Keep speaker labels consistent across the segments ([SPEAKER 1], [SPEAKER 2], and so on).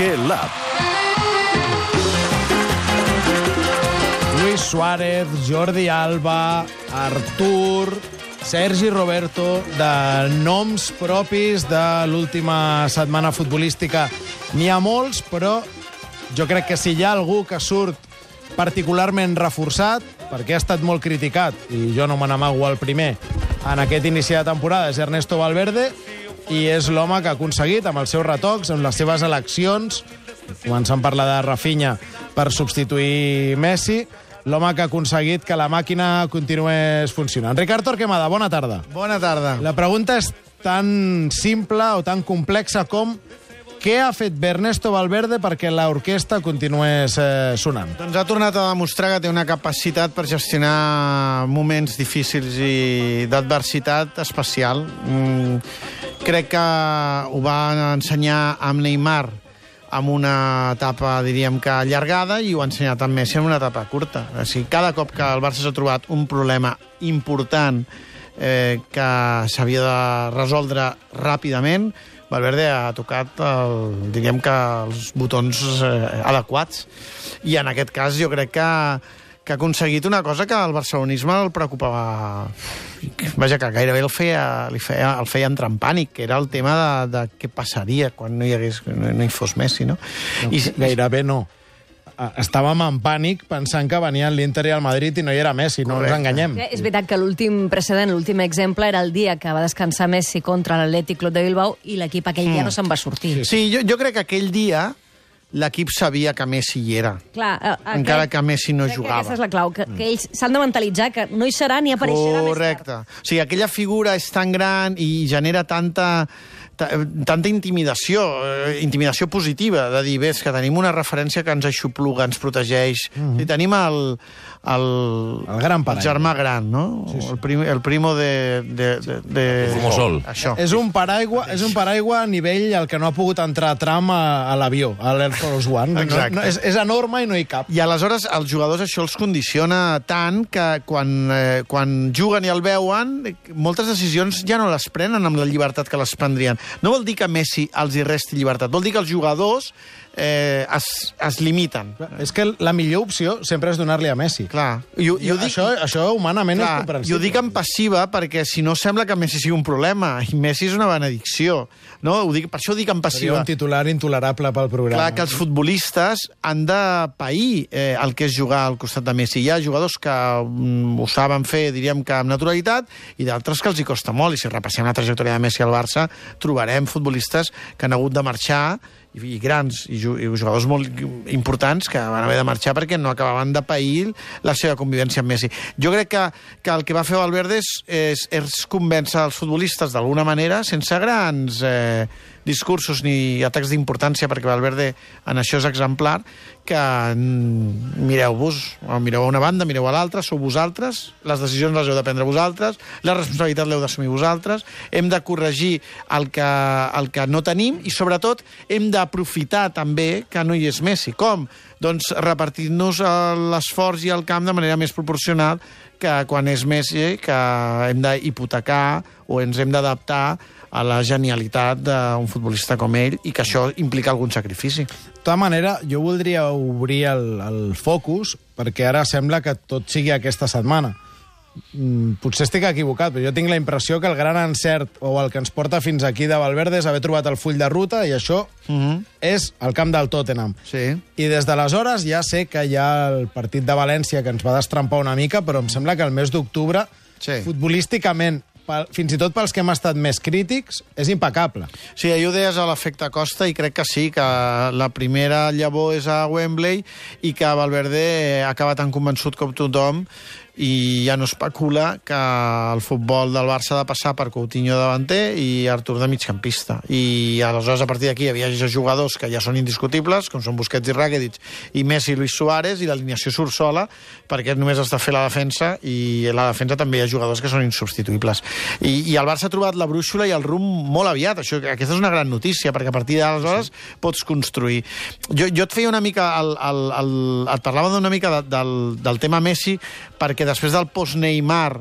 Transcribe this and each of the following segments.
[SPEAKER 1] Básquet Lab.
[SPEAKER 2] Luis Suárez, Jordi Alba, Artur, Sergi Roberto, de noms propis de l'última setmana futbolística. N'hi ha molts, però jo crec que si hi ha algú que surt particularment reforçat, perquè ha estat molt criticat, i jo no me n'amago al primer, en aquest inici de temporada, és Ernesto Valverde, i és l'home que ha aconseguit, amb els seus retocs, amb les seves eleccions, començant per la de Rafinha per substituir Messi, l'home que ha aconseguit que la màquina continués funcionant. Ricard Torquemada, bona tarda.
[SPEAKER 3] Bona tarda.
[SPEAKER 2] La pregunta és tan simple o tan complexa com què ha fet Ernesto Valverde perquè l'orquestra continués eh, sonant?
[SPEAKER 3] Doncs ha tornat a demostrar que té una capacitat per gestionar moments difícils i d'adversitat especial. Mm, crec que ho va ensenyar amb Neymar amb una etapa, diríem que allargada, i ho ha ensenyat amb Messi una etapa curta. O sigui, cada cop que el Barça s'ha trobat un problema important eh, que s'havia de resoldre ràpidament, Valverde ha tocat, el, diríem que els botons eh, adequats. I en aquest cas jo crec que, que ha aconseguit una cosa que al barcelonisme el preocupava... Vaja, que gairebé el feia, li feia, el feia entrar en pànic, que era el tema de, de què passaria quan no hi, hagués, no, no hi fos Messi, no?
[SPEAKER 2] no I, gairebé no. Estàvem en pànic pensant que venien l'Inter i el Madrid i no hi era Messi, no Correcte. ens enganyem.
[SPEAKER 4] Sí, és veritat que l'últim precedent, l'últim exemple, era el dia que va descansar Messi contra l'Atlètic Club de Bilbao i l'equip aquell mm. dia no se'n va sortir.
[SPEAKER 3] Sí, sí jo, jo crec que aquell dia l'equip sabia que Messi hi era.
[SPEAKER 4] Clar,
[SPEAKER 3] eh, encara que Messi no jugava.
[SPEAKER 4] Que aquesta és la clau, que, que ells s'han de mentalitzar que no hi serà ni apareixerà
[SPEAKER 3] Correcte. més tard. O sigui, aquella figura és tan gran i genera tanta tanta intimidació, eh, intimidació positiva, de dir, bé, que tenim una referència que ens aixopluga, ens protegeix, mm -hmm. i tenim el, el,
[SPEAKER 2] el, gran
[SPEAKER 3] el germà gran, no? Sí, sí. El, prim, el primo de... de, de, de...
[SPEAKER 1] Fumosol.
[SPEAKER 3] Això.
[SPEAKER 2] És un paraigua, és un paraigua a nivell al que no ha pogut entrar a tram a, a l'avió, a l'Air Force One.
[SPEAKER 3] Exacte.
[SPEAKER 2] No, no, és, és enorme i no hi cap.
[SPEAKER 3] I aleshores els jugadors això els condiciona tant que quan, eh, quan juguen i el veuen, moltes decisions ja no les prenen amb la llibertat que les prendrien no vol dir que Messi els hi resti llibertat, vol dir que els jugadors eh, es, es limiten.
[SPEAKER 2] És que la millor opció sempre és donar-li a Messi.
[SPEAKER 3] Clar. I, i ho dic,
[SPEAKER 2] això, això humanament
[SPEAKER 3] clar,
[SPEAKER 2] és comprensible.
[SPEAKER 3] Ho dic en passiva perquè si no sembla que Messi sigui un problema, i Messi és una benedicció. No? Ho dic, per això ho dic en passiva.
[SPEAKER 2] Seria un titular intolerable pel programa.
[SPEAKER 3] Clar, que els futbolistes han de pair eh, el que és jugar al costat de Messi. Hi ha jugadors que mm, ho saben fer, diríem que amb naturalitat, i d'altres que els hi costa molt. I si repassem la trajectòria de Messi al Barça, trobarem futbolistes que han hagut de marxar i, i grans i, i jugadors molt importants que van haver de marxar perquè no acabaven de pair la seva convivència amb Messi. Jo crec que, que el que va fer Valverde és, és, és convèncer els futbolistes d'alguna manera sense grans eh, discursos ni atacs d'importància, perquè Valverde en això és exemplar, que mm, mireu-vos, mireu a una banda, mireu a l'altra, sou vosaltres, les decisions les heu de prendre vosaltres, la responsabilitat l'heu d'assumir vosaltres, hem de corregir el que, el que no tenim i, sobretot, hem d'aprofitar també que no hi és Messi. Com? Doncs repartir-nos l'esforç i el camp de manera més proporcional que quan és Messi, que hem d'hipotecar o ens hem d'adaptar a la genialitat d'un futbolista com ell i que això implica algun sacrifici.
[SPEAKER 2] De tota manera, jo voldria obrir el, el focus perquè ara sembla que tot sigui aquesta setmana. Mm, potser estic equivocat, però jo tinc la impressió que el gran encert o el que ens porta fins aquí de Valverde és haver trobat el full de ruta i això uh
[SPEAKER 3] Mhm.
[SPEAKER 2] -huh. és el camp del Tottenham.
[SPEAKER 3] Sí.
[SPEAKER 2] I des d'aleshores ja sé que hi ha el partit de València que ens va destrempar una mica, però em sembla que el mes d'octubre,
[SPEAKER 3] Sí.
[SPEAKER 2] futbolísticament, pel, fins i tot pels que hem estat més crítics, és impecable.
[SPEAKER 3] Sí, ahir ho deies a l'efecte Costa i crec que sí, que la primera llavor és a Wembley i que Valverde acaba tan convençut com tothom i ja no especula que el futbol del Barça ha de passar per Coutinho davanter i Artur de migcampista. I aleshores a partir d'aquí hi havia jugadors que ja són indiscutibles, com són Busquets i Rakitic, i Messi i Luis Suárez, i l'alineació surt sola, perquè només has de fer la defensa, i a la defensa també hi ha jugadors que són insubstituïbles. I, i el Barça ha trobat la brúixola i el rumb molt aviat. Això, aquesta és una gran notícia, perquè a partir d'aleshores sí. pots construir. Jo, jo et feia una mica... El, el, el, et parlava d'una mica de, del, del tema Messi, perquè després del post-Neymar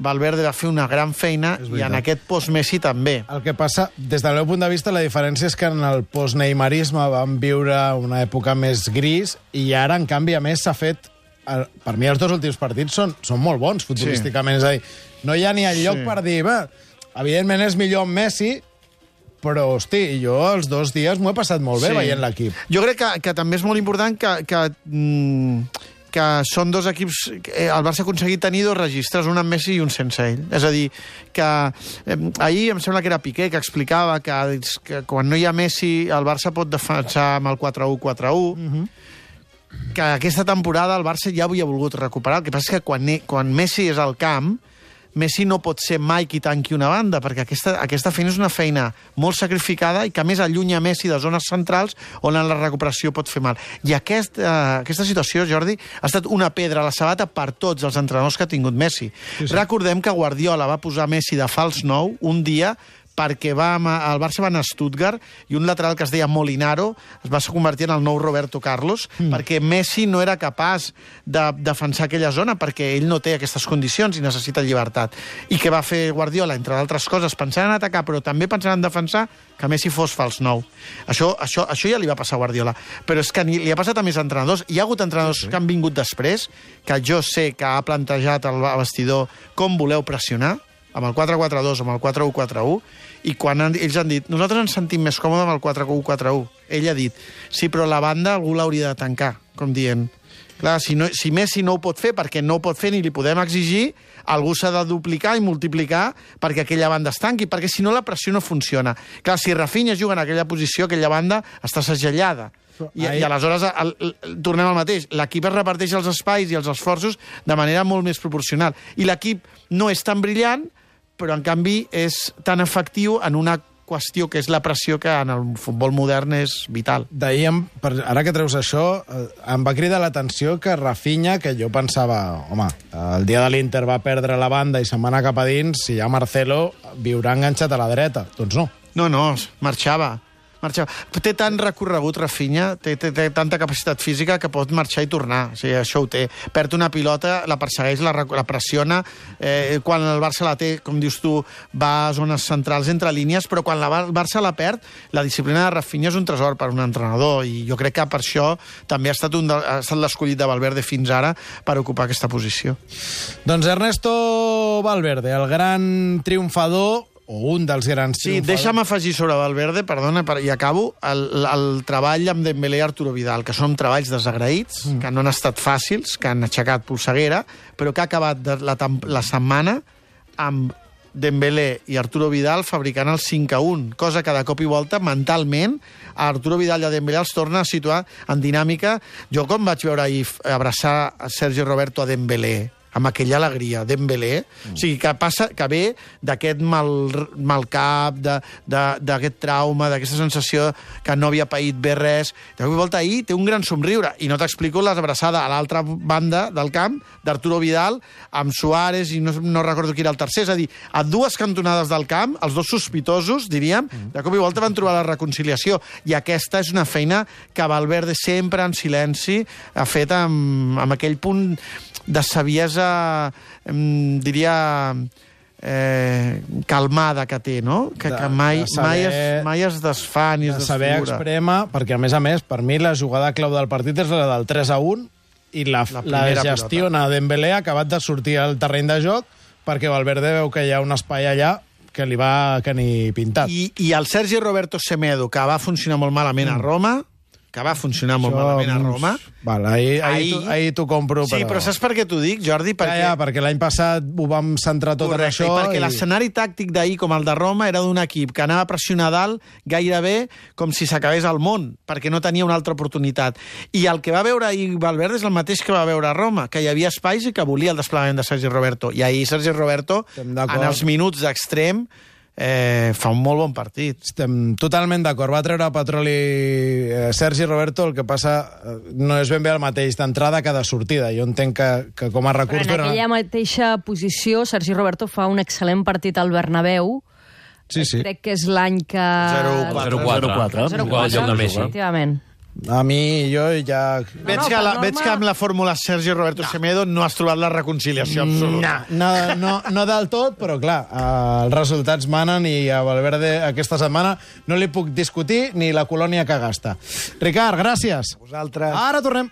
[SPEAKER 3] Valverde va fer una gran feina i en aquest post-Messi també.
[SPEAKER 2] El que passa, des del meu punt de vista, la diferència és que en el post-neymarisme vam viure una època més gris i ara, en canvi, a més, s'ha fet... Per mi, els dos últims partits són, són molt bons futbolísticament. És a dir, no hi ha ni el lloc
[SPEAKER 3] Sí.
[SPEAKER 2] per dir... "Bé, evidentment és millor en Messi, però, hosti, jo els dos dies m'ho he passat molt bé
[SPEAKER 3] Sí.
[SPEAKER 2] veient l'equip.
[SPEAKER 3] Jo crec que, que també és molt important que, que, mm, que són dos equips... Eh, el Barça ha aconseguit tenir dos registres, un amb Messi i un sense ell. És a dir, que eh, ahir em sembla que era Piqué que explicava que, que quan no hi ha Messi el Barça pot defensar amb el 4-1-4-1, mm -hmm. que aquesta temporada el Barça ja havia volgut recuperar. El que passa és que quan, quan Messi és al camp, Messi no pot ser mai qui tanqui una banda, perquè aquesta, aquesta feina és una feina molt sacrificada i que a més allunya Messi de zones centrals on en la recuperació pot fer mal. I aquest, eh, aquesta situació, Jordi, ha estat una pedra a la sabata per tots els entrenadors que ha tingut Messi. Sí, sí. Recordem que Guardiola va posar Messi de fals nou un dia perquè va, amb- el Barça va anar a Stuttgart i un lateral que es deia Molinaro es va convertir en el nou Roberto Carlos mm. perquè Messi no era capaç de defensar aquella zona perquè ell no té aquestes condicions i necessita llibertat. I què va fer Guardiola? Entre d'altres coses, pensant en atacar però també pensant en defensar, que Messi fos fals nou. Això, això, això ja li va passar a Guardiola. Però és que ni, li ha passat a més entrenadors. Hi ha hagut entrenadors sí, sí. que han vingut després, que jo sé que ha plantejat al vestidor com voleu pressionar, amb el 4-4-2, amb el 4-1-4-1, i quan han, ells han dit, nosaltres ens sentim més còmodes amb el 4-1-4-1. Ell ha dit, sí, però la banda algú l'hauria de tancar, com dient. Clar, si, no, si Messi no ho pot fer perquè no ho pot fer ni li podem exigir, algú s'ha de duplicar i multiplicar perquè aquella banda es tanqui, perquè si no la pressió no funciona. Clar, si Rafinha juga en aquella posició, aquella banda està segellada. I,
[SPEAKER 2] Ahir-
[SPEAKER 3] I aleshores el, el, el, tornem al mateix. L'equip es reparteix els espais i els esforços de manera molt més proporcional. I l'equip no és tan brillant, però en canvi és tan efectiu en una qüestió que és la pressió que en el futbol modern és vital.
[SPEAKER 2] D'ahir, ara que treus això, eh, em va cridar l'atenció que Rafinha, que jo pensava, home, el dia de l'Inter va perdre la banda i se'n va anar cap a dins, si hi ha Marcelo, viurà enganxat a la dreta. Doncs no.
[SPEAKER 3] No, no, marxava. Marxava. Té tant recorregut, Rafinha, té, té, té tanta capacitat física que pot marxar i tornar. O sigui, això ho té. Perd una pilota, la persegueix, la, la pressiona. Eh, quan el Barça la té, com dius tu, va a zones centrals entre línies, però quan la, el Barça la perd, la disciplina de Rafinha és un tresor per un entrenador i jo crec que per això també ha estat, un ha estat l'escollit de Valverde fins ara per ocupar aquesta posició.
[SPEAKER 2] Doncs Ernesto Valverde, el gran triomfador, o un dels grans
[SPEAKER 3] Sí,
[SPEAKER 2] triomfadors...
[SPEAKER 3] deixa'm afegir sobre Valverde, perdona, per, i acabo, el, el treball amb Dembélé i Arturo Vidal, que són treballs desagraïts, mm. que no han estat fàcils, que han aixecat polseguera, però que ha acabat de, la, la setmana amb Dembélé i Arturo Vidal fabricant el 5 a 1, cosa que de cop i volta mentalment a Arturo Vidal i a Dembélé els torna a situar en dinàmica. Jo com vaig veure ahir abraçar a Sergi Roberto a Dembélé, amb aquella alegria, Dembélé, mm. o sigui, que, passa, que ve d'aquest mal, mal cap, d'aquest trauma, d'aquesta sensació que no havia paït bé res. De cop i volta ahir té un gran somriure, i no t'explico les abraçades a l'altra banda del camp d'Arturo Vidal amb Suárez, i no, no recordo qui era el tercer, és a dir, a dues cantonades del camp, els dos sospitosos, diríem, de cop i volta van trobar la reconciliació, i aquesta és una feina que Valverde sempre en silenci ha fet amb, amb aquell punt de saviesa, em, diria, eh, calmada que té, no? Que,
[SPEAKER 2] De-
[SPEAKER 3] que mai,
[SPEAKER 2] de saber-
[SPEAKER 3] mai, es, mai es desfà ni es
[SPEAKER 2] de saber
[SPEAKER 3] desfigura.
[SPEAKER 2] exprema, perquè a més a més, per mi la jugada clau del partit és la del 3 a 1 i la,
[SPEAKER 3] La
[SPEAKER 2] la, gestiona Dembélé ha acabat de sortir al terreny de joc perquè Valverde veu que hi ha un espai allà que li va que ni pintat.
[SPEAKER 3] I, I el Sergi Roberto Semedo, que va funcionar molt malament a Roma, que va funcionar molt malament a Roma...
[SPEAKER 2] Val, ahir, ahir,
[SPEAKER 3] Ahir-
[SPEAKER 2] t'ho- ahir t'ho compro,
[SPEAKER 3] Sí, però saps per què t'ho dic, Jordi?
[SPEAKER 2] Perquè... Ja, ja, perquè l'any passat ho vam centrar tot
[SPEAKER 3] Correcte,
[SPEAKER 2] en això.
[SPEAKER 3] i perquè l'escenari tàctic d'ahir, com el de Roma, era d'un equip que anava a pressionar a dalt gairebé com si s'acabés el món, perquè no tenia una altra oportunitat. I el que va veure ahir Valverde és el mateix que va veure a Roma, que hi havia espais i que volia el desplegament de Sergi Roberto. I ahir Sergi Roberto, en els minuts d'extrem, eh, fa un molt bon partit.
[SPEAKER 2] Estem totalment d'acord. Va treure petroli eh, Sergi Roberto, el que passa eh, no és ben bé el mateix d'entrada que de sortida. Jo entenc que, que com a
[SPEAKER 4] Però
[SPEAKER 2] recurs...
[SPEAKER 4] en
[SPEAKER 2] dona-
[SPEAKER 4] aquella mateixa posició, Sergi Roberto fa un excel·lent partit al Bernabéu.
[SPEAKER 2] Sí, sí.
[SPEAKER 4] Crec que és l'any que...
[SPEAKER 3] 0-4.
[SPEAKER 1] 0-4.
[SPEAKER 4] 0-4.
[SPEAKER 1] Igual al lloc de Messi.
[SPEAKER 4] Efectivament.
[SPEAKER 2] A mi, jo ja...
[SPEAKER 3] Veig,
[SPEAKER 4] no,
[SPEAKER 3] que la,
[SPEAKER 4] norma-
[SPEAKER 3] veig que amb la fórmula Sergi Roberto Semedo no has trobat la reconciliació absoluta.
[SPEAKER 2] No, no, no, no del tot, però clar, eh, els resultats manen i a Valverde aquesta setmana no li puc discutir ni la colònia que gasta. Ricard, gràcies.
[SPEAKER 3] Vosaltres...
[SPEAKER 2] Ara tornem.